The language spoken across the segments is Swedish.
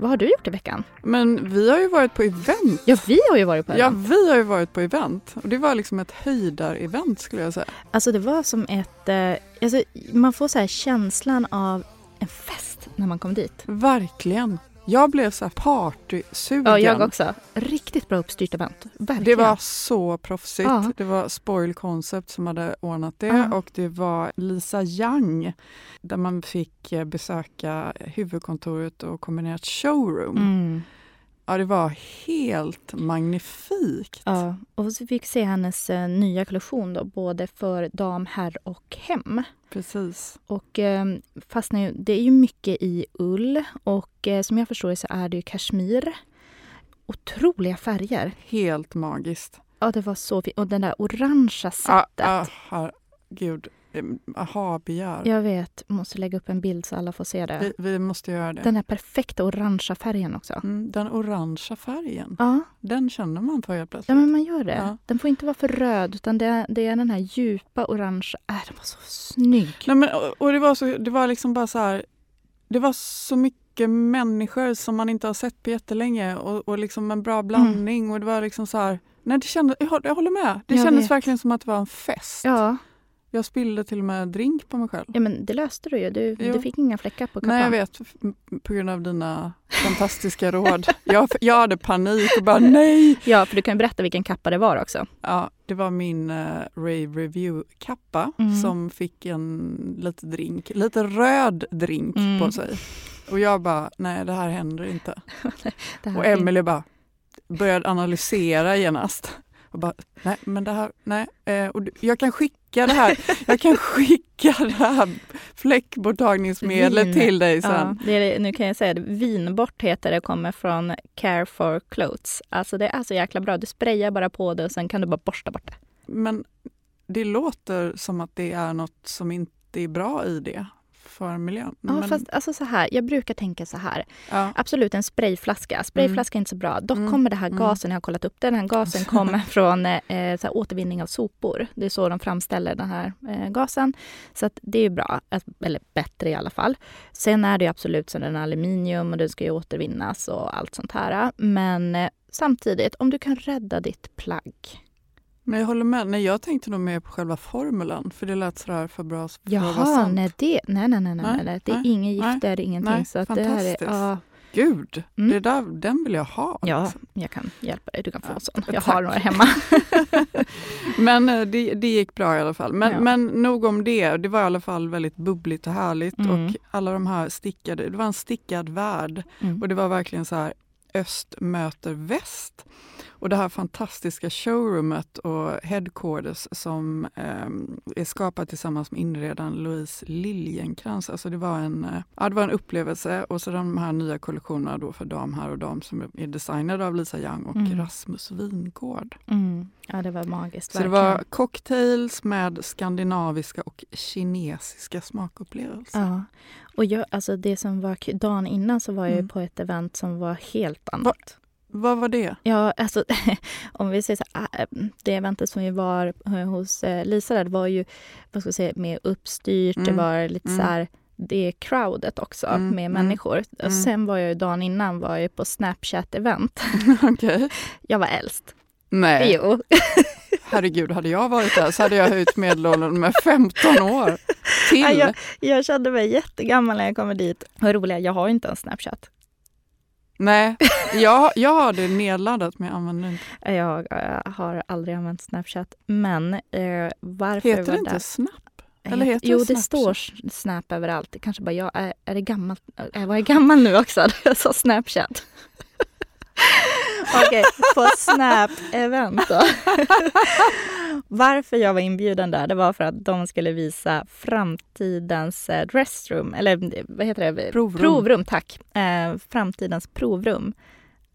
Vad har du gjort i veckan? Men vi har ju varit på event. Ja, vi har ju varit på Ja, event. vi har ju varit på event. Och det var liksom ett höjdar-event skulle jag säga. Alltså det var som ett... Eh, alltså, man får så känslan av en fest när man kom dit. Verkligen. Jag blev så här partysugen. Ja, jag också. Riktigt bra uppstyrt event. Verkligen. Det var så proffsigt. Ja. Det var Spoil Concept som hade ordnat det Ja. och det var Lisa Young där man fick eh, besöka huvudkontoret och kombinerat showroom. Mm. Ja, det var helt magnifikt. Ja, och så fick se hennes eh, nya kollektion då, både för dam, herr och hem. Precis. Och eh, fastnar ju, det är ju mycket i ull och eh, som jag förstår det så är det ju kashmir. Otroliga färger. Helt magiskt. Ja, det var så fint. Och den där orangea Ja, sättet. ah, herregud. Aha-begär. Jag vet, måste lägga upp en bild så alla får se det. Vi, vi måste göra det. Den här perfekta orangea färgen också. Mm, den orangea färgen, Ja, den känner man för helt plötsligt. ja men man gör det. Ja. Den får inte vara för röd utan det är, det är den här djupa orangea. Äh, den var så snygg. Nej, men, och, och det var, så, det var liksom bara så här, det var så mycket människor som man inte har sett på jättelänge och, och liksom en bra blandning och det var liksom så här, nej det kändes, jag, håller- jag håller med, det Jag kändes vet. verkligen som att det var en fest. Ja, Jag spillde till och med drink på mig själv. ja men det löste du ju. Du, du fick inga fläckar på kappan. Nej jag vet, på grund av dina fantastiska råd. Jag, jag hade panik och bara nej. Ja, för du kan ju berätta vilken kappa det var också. Ja, det var min uh, Rave Review-kappa Mm. som fick en lite drink, lite röd drink Mm. på sig. Och jag bara, nej det här händer inte. Det här Och Emelie bara började analysera genast. Och bara, nej men det här, nej. Eh, och jag kan skicka det här, jag kan skicka det här fläckborttagningsmedlet Vin. till dig Ja, sen. det är, nu kan jag säga det. Vinbort heter det, kommer från Care for Clothes. Alltså det är så jäkla bra. Du sprayar bara på det och sen kan du bara borsta bort det. Men det låter som att det är något som inte är bra i det för miljön. Ja, men, fast alltså så här, jag brukar tänka så här. ja. Absolut en sprayflaska. Sprayflaska är inte så bra. Dock Mm. kommer det här Mm. gasen, jag har kollat upp det, den här gasen kommer från eh, så här, återvinning av sopor. Det är så de framställer den här eh, gasen. Så att det är bra, eller bättre i alla fall. Sen är det ju absolut så den är aluminium och den ska ju återvinnas och allt sånt här. Men eh, samtidigt, om du kan rädda ditt plagg. Men jag håller med. Nej, jag tänkte nog mer på själva formulan för det lät sådär för bra för att vara Jaha, sant. nej, det, nej, nej, nej, nej, Nej. Det är nej, inget gift, nej, det är ingenting. nej, så att det här är, ja, Gud, Mm. det där, den vill jag ha. ja, jag kan hjälpa dig. Du kan få Ja, en sån. Jag tack. har några hemma. Men eh, det, det gick bra i alla fall. Men, Ja. men nog om det. Det var i alla fall väldigt bubbligt och härligt. Mm. Och alla de här stickade, det var en stickad värld. Mm. Och det var verkligen så här öst möter väst. Och det här fantastiska showroomet och headquarters som eh, är skapat tillsammans med inredaren Louise Liljenkrantz. Alltså det var en, eh, ja, det var en upplevelse och så de här nya kollektionerna då för dam här och dam som är designade av Lisa Young och mm. Rasmus Wingård. Mm. Ja, det var magiskt. Så verkligen. det var cocktails med skandinaviska och kinesiska smakupplevelser. Ja, och jag, alltså det som var dagen innan så var jag mm. på ett event som var helt annat. Va, vad var det? Ja, alltså om vi säger så här, äh, det eventet som vi var hos eh, Lisa där, det var ju vad ska jag säga, mer uppstyrt, mm. det var lite mm. så här det crowdet också mm, med mm, människor. Mm. Sen var jag ju dagen innan var jag på Snapchat-event. okay. Jag var äldst. Nej. Jo. Herregud, hade jag varit där så hade jag höjt medelåldern med 15 år till. Ja, jag, jag kände mig jättegammal när jag kom dit. Vad roliga, jag har inte en Snapchat. Nej, jag, jag har det nedladdat men jag använder inte. Jag, jag har aldrig använt Snapchat. Men eh, varför Heter det inte Snap? Eller heter jo, det, det står Snap överallt. Kanske bara jag är, är det gammalt? Är, var jag gammal nu också? Jag sa Snapchat. Okej, okay, på Snap-event då. Varför jag var inbjuden där, det var för att de skulle visa framtidens eh, dressroom, eller vad heter det? Provrum. Provrum, tack. Eh, framtidens provrum.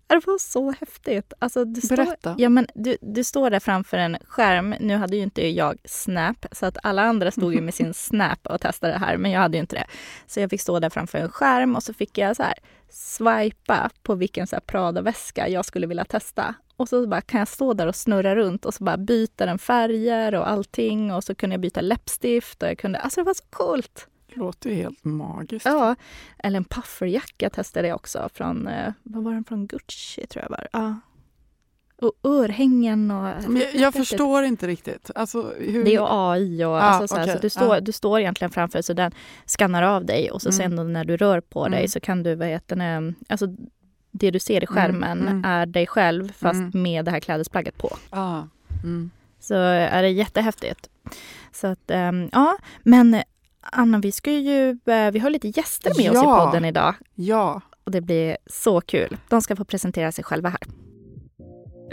Det var så häftigt. Alltså, du Berätta. Står, ja, men du, du står där framför en skärm. Nu hade ju inte jag Snap, så att alla andra stod ju med sin Snap och testade det här, men jag hade ju inte det. Så jag fick stå där framför en skärm och så fick jag så här swipa på vilken så här Prada-väska jag skulle vilja testa. Och så bara kan jag stå där och snurra runt och så bara byta den färger och allting. Och så kunde jag byta läppstift och jag kunde, alltså det var så coolt. Låter ju helt magiskt. Ja, eller en pufferjacka testade jag också från, eh, vad var den från Gucci tror jag var. Ja. Och örhängen och... Men jag, jag förstår inte riktigt. Alltså, hur... Det är AI och ah, alltså, så, okay. så du, står, ah. du står egentligen framför så den skannar av dig och så mm. sen när du rör på dig mm. så kan du, vad heter det, alltså det du ser i skärmen mm. mm. är dig själv fast mm. med det här klädesplagget på. Ah. Så är det jättehäftigt. Så att, um, ja, men Anna, vi ska ju, eh, vi har lite gäster med ja. oss i podden idag. Ja. Och det blir så kul. De ska få presentera sig själva här.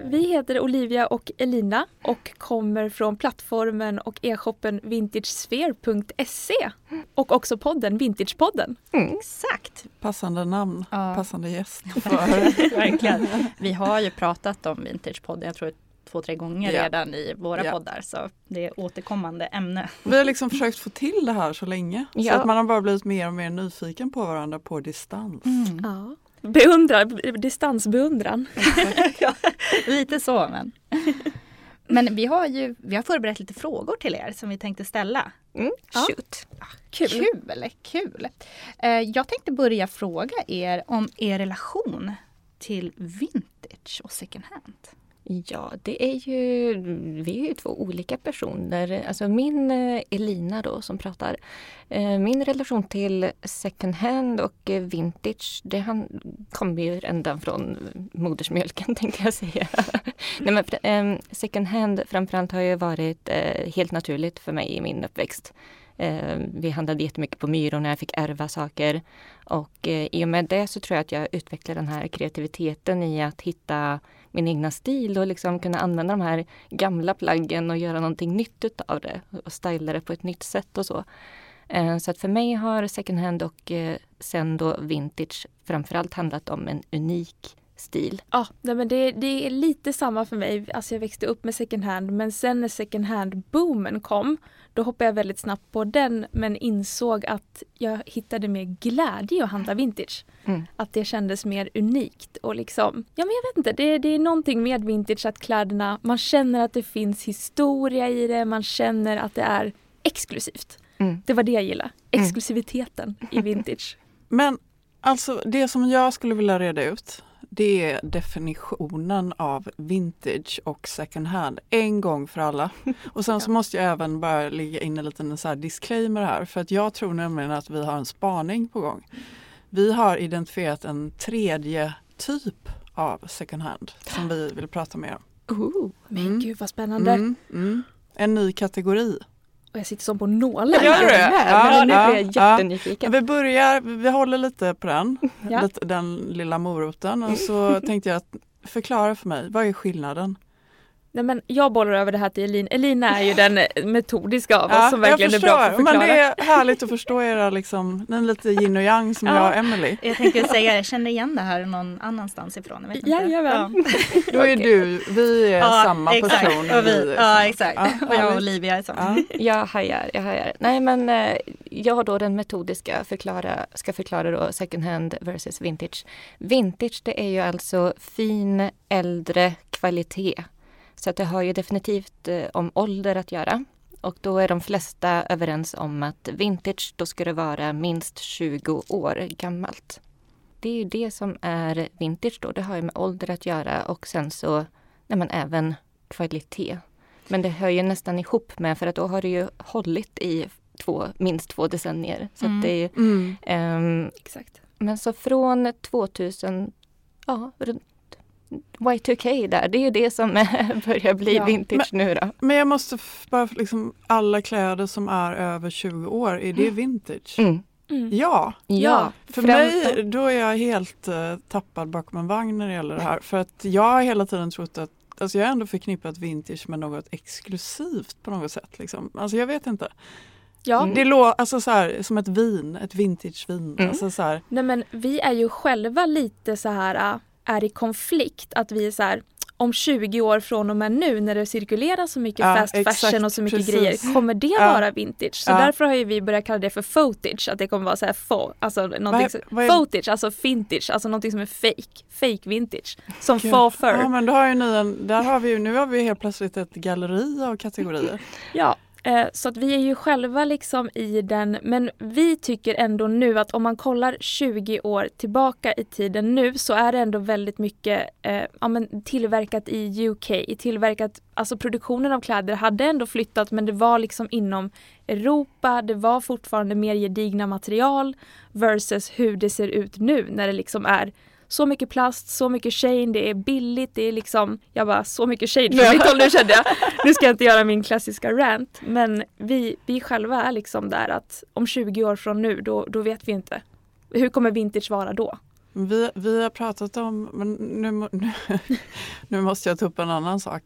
Vi heter Olivia och Elina och kommer från plattformen och e-shoppen vintagesphere.se och också podden Vintagepodden. Mm. Exakt! Passande namn, ja. passande gäst. Verkligen. Vi har ju pratat om Vintagepodden, jag tror två, tre gånger yeah. redan i våra yeah. poddar så det är återkommande ämne. Vi har liksom försökt få till det här så länge ja. så att man har bara blivit mer och mer nyfiken på varandra på distans. Mm. Ja. Beundrar, distansbeundran. ja, lite så men. Men vi har ju vi har förberett lite frågor till er som vi tänkte ställa. Mm, shoot. Ja. Kul. kul, kul. Eh, jag tänkte börja fråga er om er relation till vintage och second hand. Ja, det är ju, vi är ju två olika personer. Alltså min eh, Elina då som pratar. Eh, min relation till second hand och eh, vintage det kommer ju ända från modersmjölken tänkte jag säga. Nej, men, ehm, second hand framförallt har ju varit helt naturligt för mig i min uppväxt. Ehm, vi handlade jättemycket på Myrorna, jag fick ärva saker. Och i och med det så tror jag att jag utvecklade den här kreativiteten i att hitta min egna stil och liksom kunna använda de här gamla plaggen och göra någonting nytt utav det och styla det på ett nytt sätt och så. Eh, så att för mig har second hand och eh, sen då vintage framförallt handlat om en unik stil. Ja, men det, det, är lite samma för mig. Alltså jag växte upp med second hand men sen när second hand-boomen kom då hoppade jag väldigt snabbt på den men insåg att jag hittade mer glädje i att handla vintage. Mm. Att det kändes mer unikt och liksom, ja men jag vet inte, det, det är någonting med vintage att kläderna, man känner att det finns historia i det, man känner att det är exklusivt. Mm. Det var det jag gillade, mm. exklusiviteten mm. i vintage. Men alltså det som jag skulle vilja reda ut det är definitionen av vintage och second hand en gång för alla. Och sen så måste jag även bara lägga in en liten så här disclaimer här för att jag tror nämligen att vi har en spaning på gång. Vi har identifierat en tredje typ av second hand som vi vill prata mer om. Oh, men mm. gud vad spännande! Mm, mm. En ny kategori. Och jag sitter som på nålar. Gör du det? Ja, nu blir jag jättenyfiken. Vi börjar, vi håller lite på den, lite, den lilla moroten och så tänkte jag att förklara för mig, vad är skillnaden? Nej, men jag bollar över det här till Elin. Elin är ju den metodiska av oss som verkligen är bra på att förklara. Men det är härligt att förstå era liksom, den lite yin och yang som Ja. jag och Emily. Jag tänkte säga, jag känner igen det här någon annanstans ifrån. Jag vet inte. Jajamän. Då är du, vi är Ja, samma exakt. person. Och vi, ja, exakt. Ja, och jag och. Olivia är samma. Ja. Jag hajar, jag hajar. Nej men eh, jag då den metodiska förklara, ska förklara då second hand versus vintage. Vintage det är ju alltså fin äldre kvalitet. Så att det har ju definitivt eh, om ålder att göra. Och då är de flesta överens om att vintage då ska det vara minst 20 år gammalt. Det är ju det som är vintage då. Det har ju med ålder att göra och sen så nej men även kvalitet. Men det hör ju nästan ihop med för att då har det ju hållit i två, minst två decennier. Så Mm. det är, ju, Mm. ehm, Exakt. men så från 2000, ja, runt Y2K där, det är ju det som börjar bli Ja, vintage nu då. Men jag måste bara liksom, alla kläder som är över 20 år, är det vintage? Mm. Mm. Ja, Ja, för mig då är jag helt eh, tappad bakom en vagn när det gäller det här. För att jag har hela tiden trott att Alltså jag har ändå förknippat vintage med något exklusivt på något sätt. Liksom. Alltså jag vet inte. Ja, Mm. Det låter alltså så här, som ett vin, ett vintagevin. Mm. Alltså så här, nej men vi är ju själva lite så här, äh, är i konflikt. Att vi är så här, om 20 år från och med nu när det cirkulerar så mycket Ja, fast exakt, fashion och så mycket precis. grejer, kommer det Ja. vara vintage? Så Ja. därför har ju vi börjat kalla det för fotage, att det kommer vara så här fo, alltså någonting så, vad är- fotage, alltså vintage, alltså någonting som är fake, fake vintage. Som Gud. faux fur. Ja men då har ju ni en, där har vi ju, nu har vi helt plötsligt ett galleri av kategorier. Ja, Eh, så att vi är ju själva liksom i den, men vi tycker ändå nu att om man kollar 20 år tillbaka i tiden nu så är det ändå väldigt mycket eh, ja, men tillverkat i UK, i tillverkat, alltså produktionen av kläder hade ändå flyttat men det var liksom inom Europa, det var fortfarande mer gedigna material versus hur det ser ut nu när det liksom är så mycket plast, så mycket shane, det är billigt, det är liksom, jag bara så mycket shade från mitt håll nu kände jag. Nu ska jag inte göra min klassiska rant, men vi, vi själva är liksom där att om 20 år från nu, då, då vet vi inte. Hur kommer vintage vara då? Vi, vi har pratat om, men nu, nu, nu måste jag ta upp en annan sak.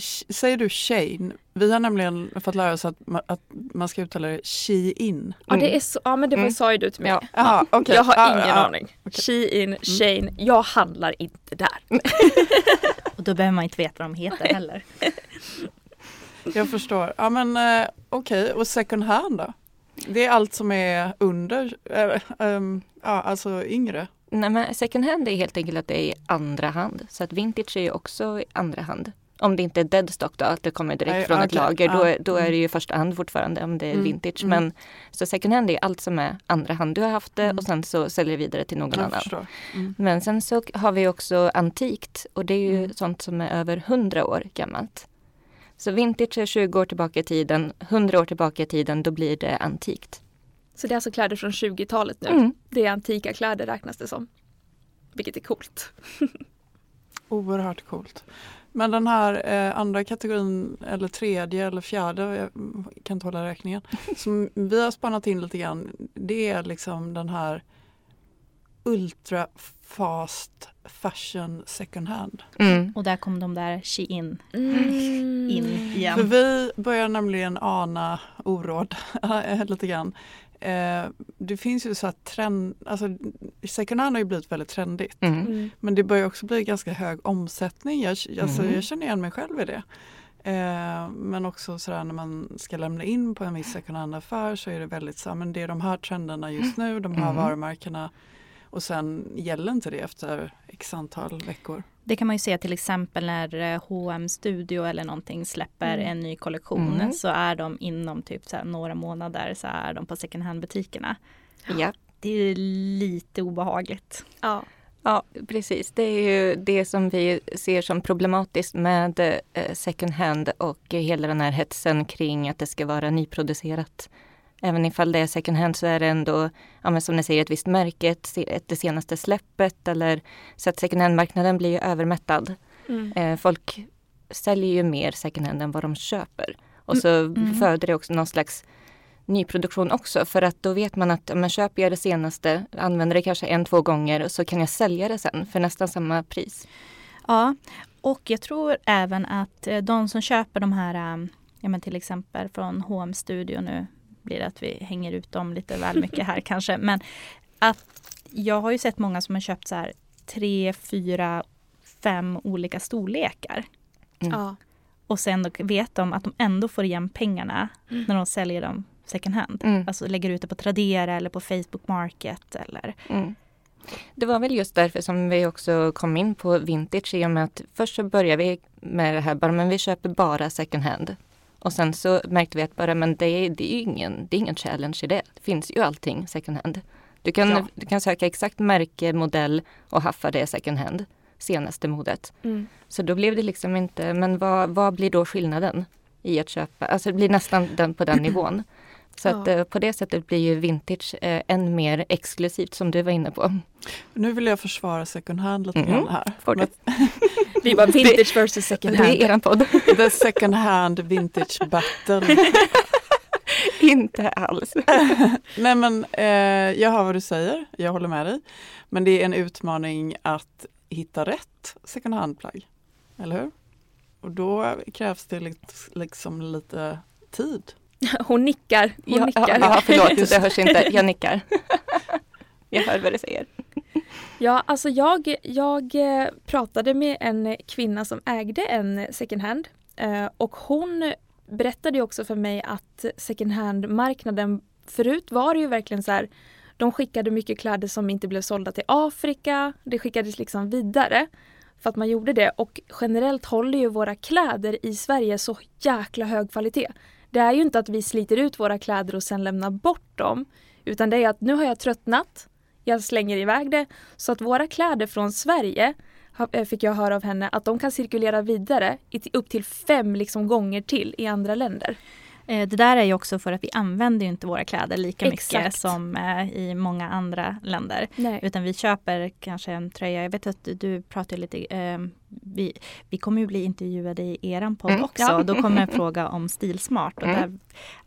Säger du Shane? Vi har nämligen fått lära oss att, ma- att man ska uttala det Shein. Ja, det är så, ja men det var, Mm. sa ju du till mig. Ja. Jaha, okej. Jag har Ja, ingen ja. aning. Shein, Shane, jag handlar inte där. Och då behöver man inte veta vad de heter heller. Jag förstår. Ja men eh, okej, och second hand då? Det är allt som är under, eh, ehm, ja alltså yngre. Nej, men second hand är helt enkelt att det är andra hand. Så att vintage är ju också i andra hand. Om det inte är deadstock då, att det kommer direkt Nej, från ett lager, då, då är det ju första hand fortfarande om det är Mm, vintage. mm. Men så second hand är allt som är andra hand. Du har haft det Mm. och sen så säljer du vidare till någon Jag annan. Men sen så har vi också antikt och det är ju sånt som är över 100 år gammalt. Så vintage är 20 år tillbaka i tiden, 100 år tillbaka i tiden, då blir det antikt. Så det är alltså kläder från 20-talet nu. Mm. Det är antika kläder räknas det som. Vilket är coolt. Oerhört coolt. Men den här eh, andra kategorin, eller tredje eller fjärde, jag kan inte hålla räkningen, som vi har spannat in lite grann, det är liksom den här ultra fast fashion second hand. Mm. Och där kom de där Shein Mm. in För igen. vi börjar nämligen ana oråd lite grann. Eh, det finns ju så här trend, alltså second hand har ju blivit väldigt trendigt. Mm. Mm. Men det börjar också bli ganska hög omsättning. Jag, alltså, Mm. jag känner igen mig själv i det. Eh, men också sådär när man ska lämna in på en viss second hand-affär så är det väldigt så här, men det är de här trenderna just nu, de här Mm. varumärkena. Och sen gäller inte det efter x antal veckor. Det kan man ju se till exempel när H&M Studio eller någonting släpper Mm. en ny kollektion Mm. så är de inom typ några månader så är de på second hand butikerna. Ja. Det är lite obehagligt. Ja. Ja, precis. Det är ju det som vi ser som problematiskt med eh, second hand och hela den här hetsen kring att det ska vara nyproducerat. Även ifall det är second hand så är det ändå, ja, men som ni säger, ett visst märke, ett, det senaste släppet eller så att second hand-marknaden blir ju övermättad. Mm. Eh, folk säljer ju mer second hand än vad de köper. Och så Mm. föder det också någon slags nyproduktion också för att då vet man att om jag köper jag det senaste, använder det kanske en, två gånger så kan jag sälja det sen för nästan samma pris. Ja, och jag tror även att eh, de som köper de här, um, ja men till exempel från H&M Studio nu blir det att vi hänger ut dem lite väl mycket här kanske, men att jag har ju sett många som har köpt så här tre, fyra, fem olika storlekar. Mm. Ja. Och sen då vet de att de ändå får igen pengarna Mm. när de säljer dem second hand. Mm. Alltså lägger ut det på Tradera eller på Facebook Market eller Mm. Det var väl just därför som vi också kom in på vintage i och med att först så började vi med det här bara, men vi köper bara second hand. Och sen så märkte vi att bara, men det är, det är ju ingen, det är ingen challenge i det. Det finns ju allting second hand. Du kan, Ja. du kan söka exakt märke, modell och haffa det second hand. Senaste modet. Mm. Så då blev det liksom inte, men vad, vad blir då skillnaden i att köpa? Alltså det blir nästan den på den nivån. Så att Ja. eh, på det sättet blir ju vintage eh, än mer exklusivt som du var inne på. Nu vill jag försvara second hand lite Mhm. grann här. Får du. Vi var vintage versus second Det är hand. eran podd. The second hand vintage battle. inte alls. Nej men eh, jag hör vad du säger, jag håller med dig. Men det är en utmaning att hitta rätt second hand-plagg. Eller hur? Och då krävs det lite, liksom lite tid. Hon nickar. Hon Ja, nickar. ja, förlåt, det hörs inte. Jag nickar. Jag hör vad du säger. Ja, alltså jag, jag eh, pratade med en kvinna som ägde en second hand eh, och hon berättade också för mig att second hand-marknaden förut var det ju verkligen så här de skickade mycket kläder som inte blev sålda till Afrika. Det skickades liksom vidare för att man gjorde det och generellt håller ju våra kläder i Sverige så jäkla hög kvalitet. Det är ju inte att vi sliter ut våra kläder och sen lämnar bort dem utan det är att nu har jag tröttnat jag slänger iväg det. Så att våra kläder från Sverige eh, fick jag höra av henne att de kan cirkulera vidare upp till fem liksom gånger till i andra länder. Eh, Det där är ju också för att vi använder ju inte våra kläder lika mycket Exakt. som eh, i många andra länder. Nej. Utan vi köper kanske en tröja. Jag vet att du, pratar lite, eh, vi, vi kommer ju bli intervjuade i eran podd Mm. också. Ja. Då kommer en fråga om stilsmart och Mm. där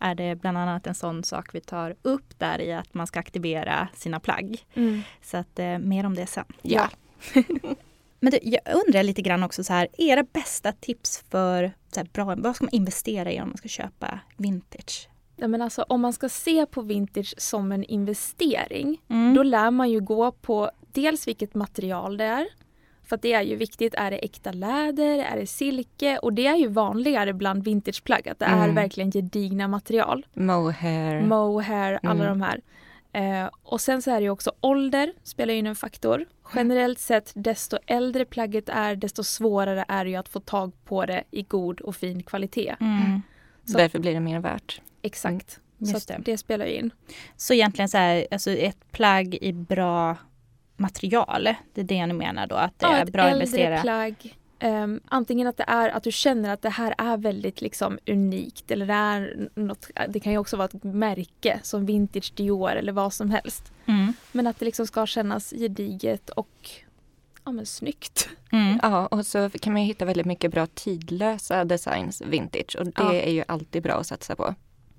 är det bland annat en sån sak vi tar upp där i att man ska aktivera sina plagg. Mm. Så att eh, mer om det sen. Ja. Men du, jag undrar lite grann också så här, era bästa tips för här, bra, vad ska man investera i om man ska köpa vintage? Nej, men alltså, om man ska se på vintage som en investering Mm. då lär man ju gå på dels vilket material det är. För det är ju viktigt. Är det äkta läder? Är det silke? Och det är ju vanligare bland vintageplagg att det är Mm. verkligen gedigna material. Mohair. Mohair, alla Mm. de här. Eh, och sen så är det ju också ålder spelar in en faktor. Generellt sett desto äldre plagget är desto svårare är det ju att få tag på det i god och fin kvalitet. Mm. så- Därför blir det mer värt. Exakt. Just så det. det spelar ju in. Så egentligen så här, alltså ett plagg i bra material. Det är det ni menar då, att det Ja, är ett bra att äldre investera. plagg. Ehm, antingen att det är att du känner att det här är väldigt liksom unikt eller det är något, det kan ju också vara ett märke som vintage Dior eller vad som helst. Mm. Men att det liksom ska kännas gediget och ja, men snyggt. Mm. Ja, och så kan man ju hitta väldigt mycket bra tidlösa designs vintage och det Ja. är ju alltid bra att satsa på.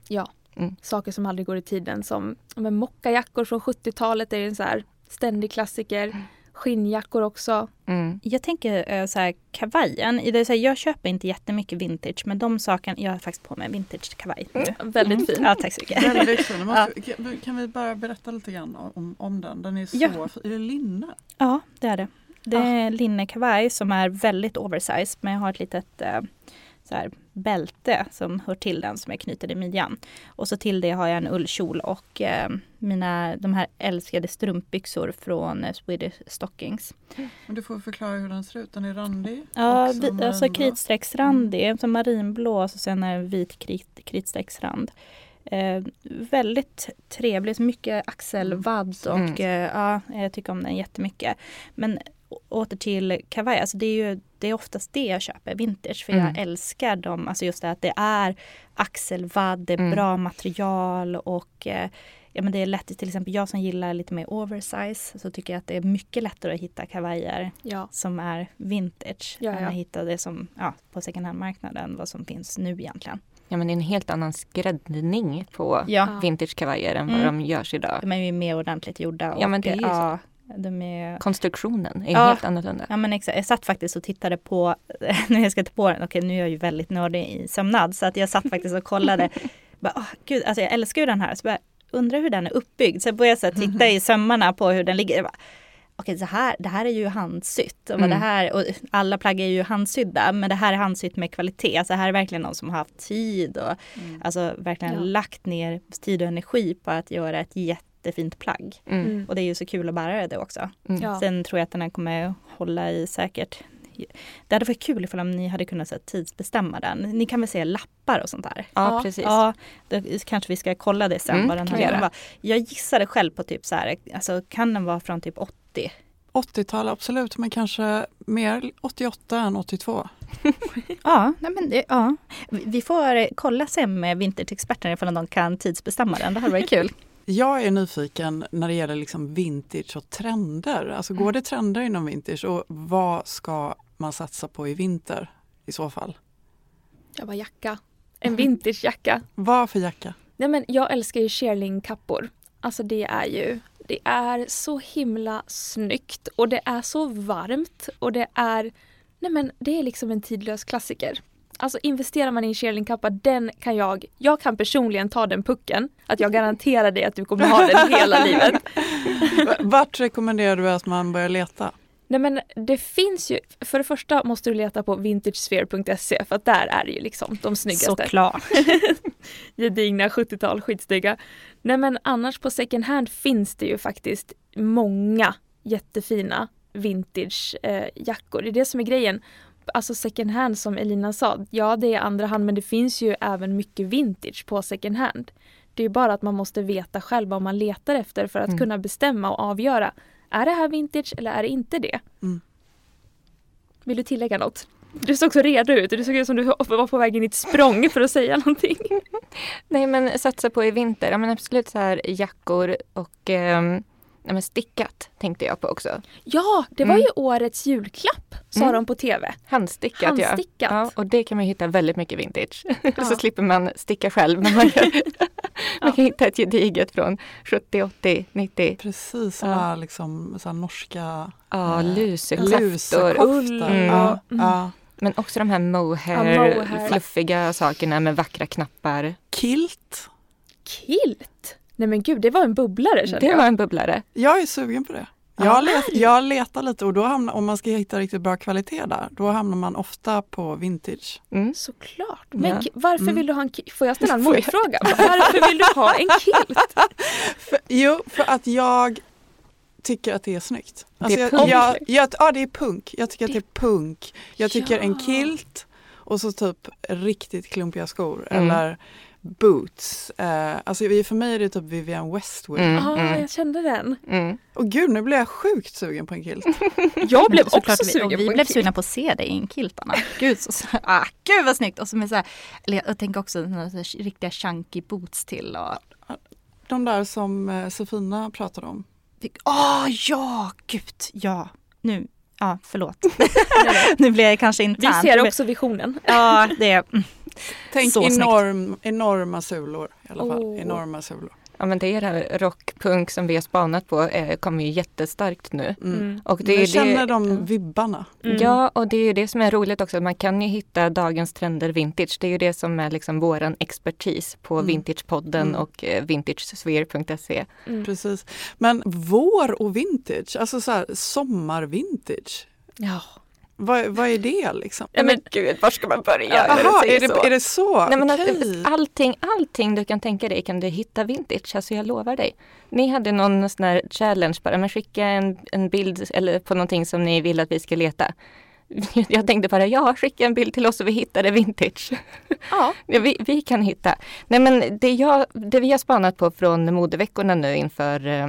Ja. Mm. Saker som aldrig går i tiden som men mockajackor från 70-talet är ju en så här ständig klassiker. Skinnjackor också. Mm. Jag tänker eh, så här, kavajen. Det, så här, jag köper inte jättemycket vintage men de sakerna, jag har faktiskt på mig en vintage kavaj nu. Väldigt fin. Ja, tack så mycket. Väldigt fin. Måste, kan- Kan vi bara berätta lite grann om, om den? Den är så Ja. Är det linne? Ja, det är det. Det är en linnekavaj som är väldigt oversized men jag har ett litet eh, så här, bälte som hör till den som är knuten i midjan. Och så till det har jag en ullkjol och eh, mina, de här älskade strumpbyxor från eh, Swedish Stockings. Men du får förklara hur den ser ut. Den är randig. Ja, vi, alltså kritstrecksrandig, som marinblå och sen är det vit krit, kritstrecksrand. Eh, väldigt trevlig, mycket axelvadd och Mm. eh, ja, jag tycker om den jättemycket. Men åter till kavaj, alltså det är ju det är oftast det jag köper, vintage, för Mm. jag älskar dem, alltså just det att det är axelvadd, det är Mm. bra material och eh, Ja men det är lätt, till exempel jag som gillar lite mer oversize så tycker jag att det är mycket lättare att hitta kavajer Ja. som är vintage Ja, än ja. att hitta det som ja, på second hand-marknaden vad som finns nu egentligen. Ja men det är en helt annan skräddning på Ja, vintage kavajer än vad Mm. de görs idag. de är ju mer ordentligt gjorda. Ja, men och, det så. ja, De är Konstruktionen är Ja. helt annorlunda. Ja men exakt. Jag satt faktiskt och tittade på, när jag ska ta på den, okej nu är jag ju väldigt nördig i sömnad så att jag satt faktiskt och kollade. bara, åh, gud, alltså jag älskar ju den här. Så bara, undrar hur den är uppbyggd. Så jag började så här, titta i sömmarna på hur den ligger. Bara, Okej, så här, det här är ju handsytt. Och, vad det Mm. här, och alla plagg är ju handsydda, men det här är handsytt med kvalitet. Alltså här är verkligen någon som har haft tid och alltså verkligen Ja. lagt ner tid och energi på att göra ett jättefint plagg. Mm. Mm. Och det är ju så kul att bära det också. Mm. Ja. Sen tror jag att den här kommer hålla i säkert. Det hade varit kul ifall om ni hade kunnat så här, tidsbestämma den. Ni kan väl se lappar och sånt där? Ja, Ja. precis. Ja, då kanske vi ska kolla det sen Mm, vad den här göra. vara. Jag gissade själv på typ så här, alltså kan den vara från typ 80? 80-tal absolut, men kanske mer 88 än 82. Ja, nej men det, ja. Vi får kolla sen med vintageexperterna ifall de kan tidsbestämma den. Det hade varit kul. Jag är nyfiken när det gäller liksom vintage och trender. Alltså går det trender inom vintage och vad ska man satsa på i vinter i så fall? Jag var jacka. En vintagejacka. Vad för jacka? Nej men jag älskar ju shearling-kappor. Alltså det är ju, det är så himla snyggt och det är så varmt och det är, nej men det är liksom en tidlös klassiker. Alltså investerar man i en shearling-kappa, den kan jag, jag kan personligen ta den pucken. Att jag garanterar dig att du kommer ha den hela livet. Vart rekommenderar du att man börjar leta? Nej men det finns ju, för det första måste du leta på vintagesphere.se för att där är det ju liksom de snyggaste. Såklart. gedigna 70-tal, skitsnygga. Nej men annars på second hand finns det ju faktiskt många jättefina vintage-jackor. det är det som är grejen. Alltså second hand som Elina sa, ja det är andra hand men det finns ju även mycket vintage på second hand. Det är bara att man måste veta själv vad man letar efter för att Mm. kunna bestämma och avgöra. Är det här vintage eller är det inte det? Mm. Vill du tillägga något? Du såg så redo ut. Du såg ut som du var på väg in i ett språng för att säga någonting. Nej men satsa på i vinter, ja men absolut så här jackor och ehm, nej, men stickat tänkte jag på också. Ja, det var Mm. ju årets julklapp sa Mm. de på TV. Handstickat, Handstickat. ja. ja. Och det kan man hitta väldigt mycket vintage. Ja. så slipper man sticka själv. Men man kan, man kan hitta ett gediget från 70, 80, 90. Precis, sådana liksom, så här norska Ja, eh, lusekoftor. Mm. Ja, Mm. ja. Men också de här mohair, Ja, mohair. fluffiga sakerna med vackra knappar. Kilt. Kilt! Nej men gud, det var en bubblare kände Det jag. var en bubblare. Jag är sugen på det. Jag, let, jag letar lite och då hamnar, om man ska hitta riktigt bra kvalitet där, då hamnar man ofta på vintage. Mm. Såklart. Men Ja. varför Mm. vill du ha en kilt? Får jag ställa en motfråga? Varför vill du ha en kilt? För, jo, för att jag tycker att det är snyggt. Alltså Det är jag, punk. jag, jag, ja, det är punk. Jag tycker att Det- är punk. Jag tycker en Ja. kilt och så typ riktigt klumpiga skor Mm. eller boots. Eh, alltså för mig är det typ Vivienne Westwood. Mm, Ja, mm, jag kände den. mm. Och gud, nu blir jag sjukt sugen på en kilt. Jag blev också vi, sugen och vi på en blev kilt. sugna på att se dig i en kilt Anna. Gud, så, ah, gud vad snyggt! Och så med så här, jag tänker också några så här riktiga chunky boots till. Och, De där som eh, Sofina pratade om. Åh ja, gud ja! Nu, ja förlåt. nu blir jag kanske Vi intern. ser också visionen. Ja, det är mm, Tänk Så snyggt. enorm, enorma sulor i alla fall. Åh. Enorma sulor. Ja men det är det här rockpunk som vi har spanat på eh, kommer ju jättestarkt nu. Mm. Mm. Och det är Jag det, känner de vibbarna. Mm. Ja, och det är ju det som är roligt också. Man kan ju hitta dagens trender vintage. Det är ju det som är liksom våran expertis på Mm. Vintagepodden Mm. och eh, vintagesphere.se. Mm. Precis. Men vår och vintage, alltså så här, sommarvintage. Ja. Vad, vad är det liksom? Ja, men gud, var ska man börja? Jaha, är det, så? är det så? Nej, men Okej. allting, allting du kan tänka dig kan du hitta vintage, alltså jag lovar dig. Ni hade någon sån här challenge bara, men skicka en, en bild eller på någonting som ni vill att vi ska leta. Jag tänkte bara, ja skicka en bild till oss och vi hittade vintage. ja. Ja, vi, vi kan hitta. Nej men det, jag, det vi har spanat på från modeveckorna nu inför eh,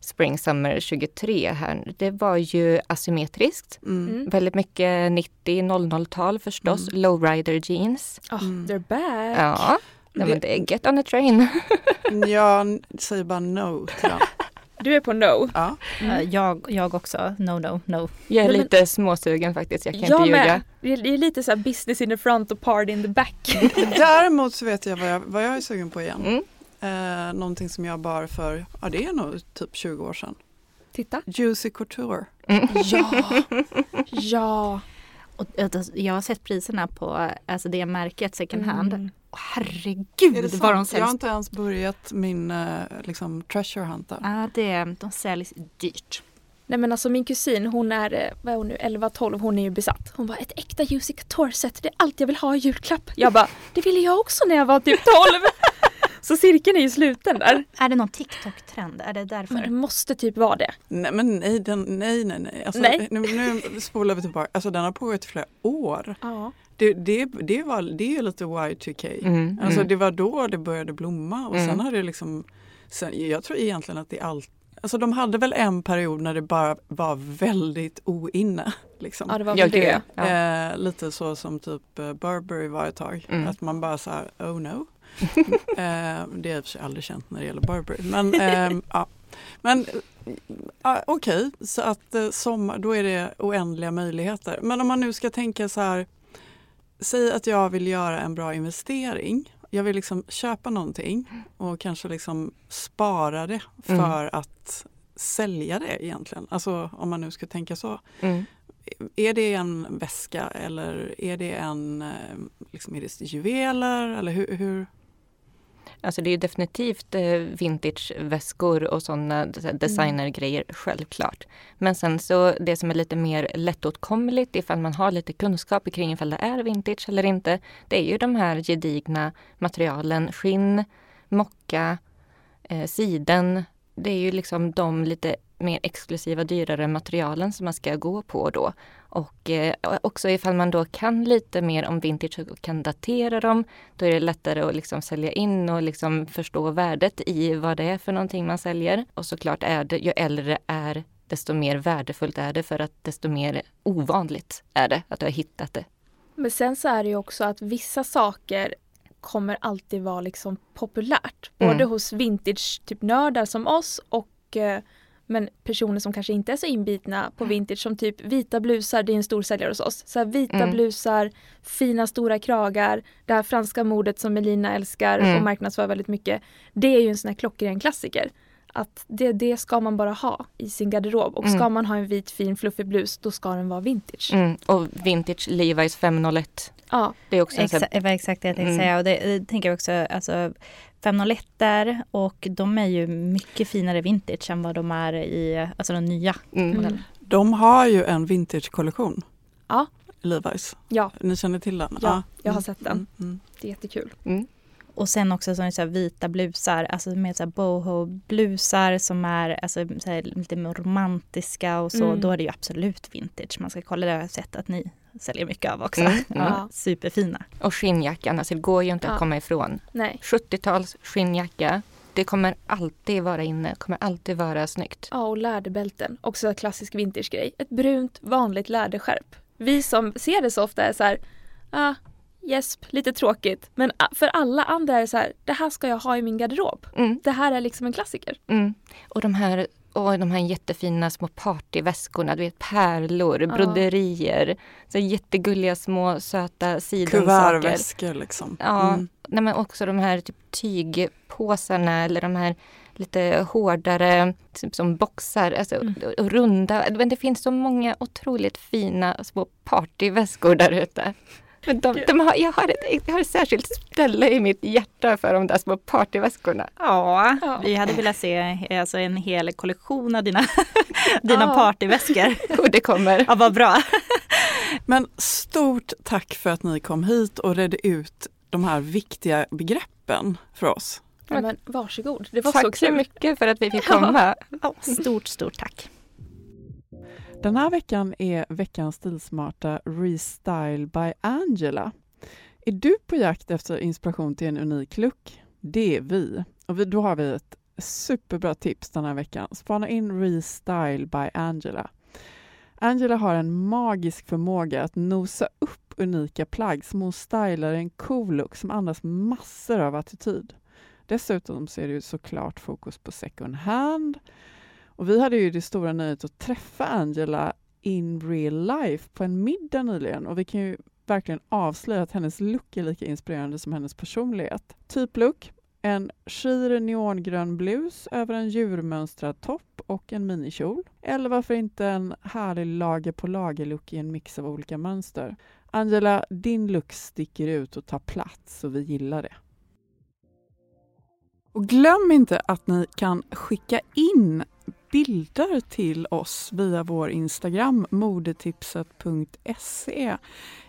Spring Summer 23 här, det var ju asymmetriskt. Mm. Mm. Väldigt mycket 90-00-tal förstås, lowrider jeans. Oh, Mm. They're back. Ja, Nej, men Det- är get on a train. Jag säger bara no till dem. Du är på no. Ja. Eh, jag, jag också. No, no, no. Jag är Nej, men- lite småsugen faktiskt, jag kan Jag inte ljuga. med. Det är, det är lite så här business in the front och party in the back. Däremot så vet jag vad jag, vad jag är sugen på igen. Mm. Eh, någonting som jag bar för, ja det är nog typ 20 år sedan. Titta. Juicy Couture. Mm. Ja. ja. Och, jag har sett priserna på alltså det märket second hand. Mm. Herregud vad de sant? Jag har säljs. inte ens börjat min eh, liksom, treasure hunta. Ja, det, de säljs dyrt. Nej men alltså min kusin hon är, eh, vad är hon nu, 11-12, hon är ju besatt. Hon bara ett äkta Juicy Couture-set, det är allt jag vill ha i julklapp. Jag bara, det ville jag också när jag var typ 12. Så cirkeln är ju sluten där. Är det någon TikTok-trend? Är det därför? Men det måste typ vara det. Nej men nej, den, nej, nej, nej. Alltså, Nej. Nu, nu spolar vi tillbaka. Alltså den har pågått i flera år. Ja. Det, det, det, var, det är ju lite Y2K. Mm, Alltså mm. det var då det började blomma och Mm. sen har det liksom, sen, jag tror egentligen att det är allt Alltså de hade väl en period när det bara var väldigt oinne. Liksom. ja, det var väl det. ja. Ja. Eh, lite så som typ eh, Burberry var ett tag. Mm. Att man bara så här, oh no. eh, det har jag sig aldrig känt när det gäller Burberry. Men, ehm, ja. Men eh, okej, så att eh, sommar, då är det oändliga möjligheter. Men om man nu ska tänka så här, säg att jag vill göra en bra investering. Jag vill liksom köpa någonting och kanske liksom spara det Mm. för att sälja det egentligen. Alltså om man nu ska tänka så. Mm. Är det en väska eller är det en eh, liksom, är det juveler eller hur? hur? Alltså det är definitivt eh, vintageväskor och sådana designergrejer, självklart. Men sen så det som är lite mer lättåtkomligt ifall man har lite kunskap kring ifall det är vintage eller inte. Det är ju de här gedigna materialen, skinn, mocka, eh, siden. Det är ju liksom de lite mer exklusiva, dyrare materialen som man ska gå på då. Och eh, också ifall man då kan lite mer om vintage och kan datera dem, då är det lättare att liksom sälja in och liksom förstå värdet i vad det är för någonting man säljer. Och såklart är det, ju äldre är, desto mer värdefullt är det för att desto mer ovanligt är det att du har hittat det. Men sen så är det ju också att vissa saker kommer alltid vara liksom populärt. Både Mm. hos vintage typ nördar som oss och eh, men personer som kanske inte är så inbitna på vintage som typ vita blusar, det är en stor säljare hos oss. Så här, vita Mm. blusar, fina stora kragar, det här franska modet som Melina älskar Mm. och marknadsför väldigt mycket. Det är ju en sån här klockren klassiker. Att det, det ska man bara ha i sin garderob och ska Mm. man ha en vit fin fluffig blus då ska den vara vintage. Mm. Och vintage Levi's 501, Ja, det är också en sån här Exakt, det jag tänkte Mm. säga. Och det, det tänker jag också, alltså 501 och de är ju mycket finare vintage än vad de är i alltså de nya Mm. modellerna. De har ju en vintage-kollektion. Ja. Levi's. ja Ni känner till den? Ja, jag har Mm, sett den. mm, mm. det är jättekul. Mm. Och sen också så här vita blusar, alltså med så boho-blusar som är alltså, så lite mer romantiska och så. Mm. Då är det ju absolut vintage. Man ska kolla det, har jag sett att ni säljer mycket av också. Mm, mm. Ja, superfina. Och skinnjackan, alltså det går ju inte Ja. att komma ifrån. Nej. 70-tals skinnjacka, det kommer alltid vara inne, kommer alltid vara snyggt. Ja, och läderbälten. Också en klassisk vintagegrej. Ett brunt vanligt läderskärp. Vi som ser det så ofta är så här, ah, gäsp, lite tråkigt. Men ah, för alla andra är det så här, det här ska jag ha i min garderob. Mm, Det här är liksom en klassiker. mm. Och de här, och de här jättefina små partyväskorna, du vet pärlor, Ja. broderier, så jättegulliga små söta sidensaker. Kuvertväskor liksom. Ja, Mm. nej, men också de här typ tygpåsarna eller de här lite hårdare typ som boxar, alltså Mm. och runda. Men det finns så många otroligt fina små partyväskor där ute. Men de, de har, jag, har ett, jag har ett särskilt ställe i mitt hjärta för de där små partyväskorna. Ja, Ja. vi hade velat se alltså, en hel kollektion av dina, dina Ja. partyväskor. Och det kommer. Ja, vad bra. Men stort tack för att ni kom hit och redde ut de här viktiga begreppen för oss. Ja, men varsågod, det var så Tack så mycket för att vi fick komma. Ja, stort, stort tack. Den här veckan är veckans stilsmarta Restyle by Angela. Är du på jakt efter inspiration till en unik look? Det är vi. Och vi, då har vi ett superbra tips den här veckan. Spana in Restyle by Angela. Angela har en magisk förmåga att nosa upp unika plagg som hon stylar i en cool look som andas massor av attityd. Dessutom så är det ju såklart fokus på second hand. Och vi hade ju det stora nöjet att träffa Angela in real life på en middag nyligen och vi kan ju verkligen avslöja att hennes look är lika inspirerande som hennes personlighet. Typlook, En skir neongrön blus över en djurmönstrad topp och en minikjol. Eller varför inte en härlig lager på lager-look i en mix av olika mönster. Angela, din look sticker ut och tar plats och vi gillar det. Och glöm inte att ni kan skicka in bilder till oss via vår Instagram, modetipset.se.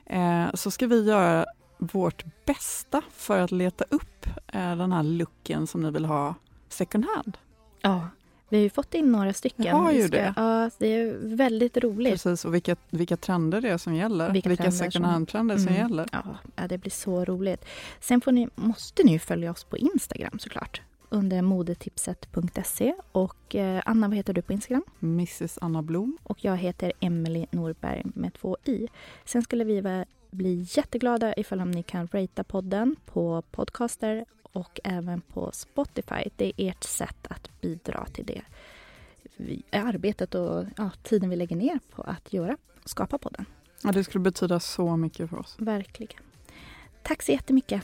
Eh, så ska vi göra vårt bästa för att leta upp eh, den här looken som ni vill ha second hand. Ja, vi har ju fått in några stycken. Jag har ju det. Ja, det är väldigt roligt. Precis, och vilka, vilka trender det är som gäller. Vilka Vilka, second som- hand-trender som Mm. gäller. Ja, det blir så roligt. Sen får ni, måste ni följa oss på Instagram såklart. Under modetipset.se. Och eh, Anna, vad heter du på Instagram? Mrs Anna Blom. Och jag heter Emily Norberg med två i. Sen skulle vi bli jätteglada ifall om ni kan ratea podden på Podcaster och även på Spotify. Det är ert sätt att bidra till det arbetet och ja, tiden vi lägger ner på att göra, skapa podden. Ja, det skulle betyda så mycket för oss. Verkligen. Tack så jättemycket.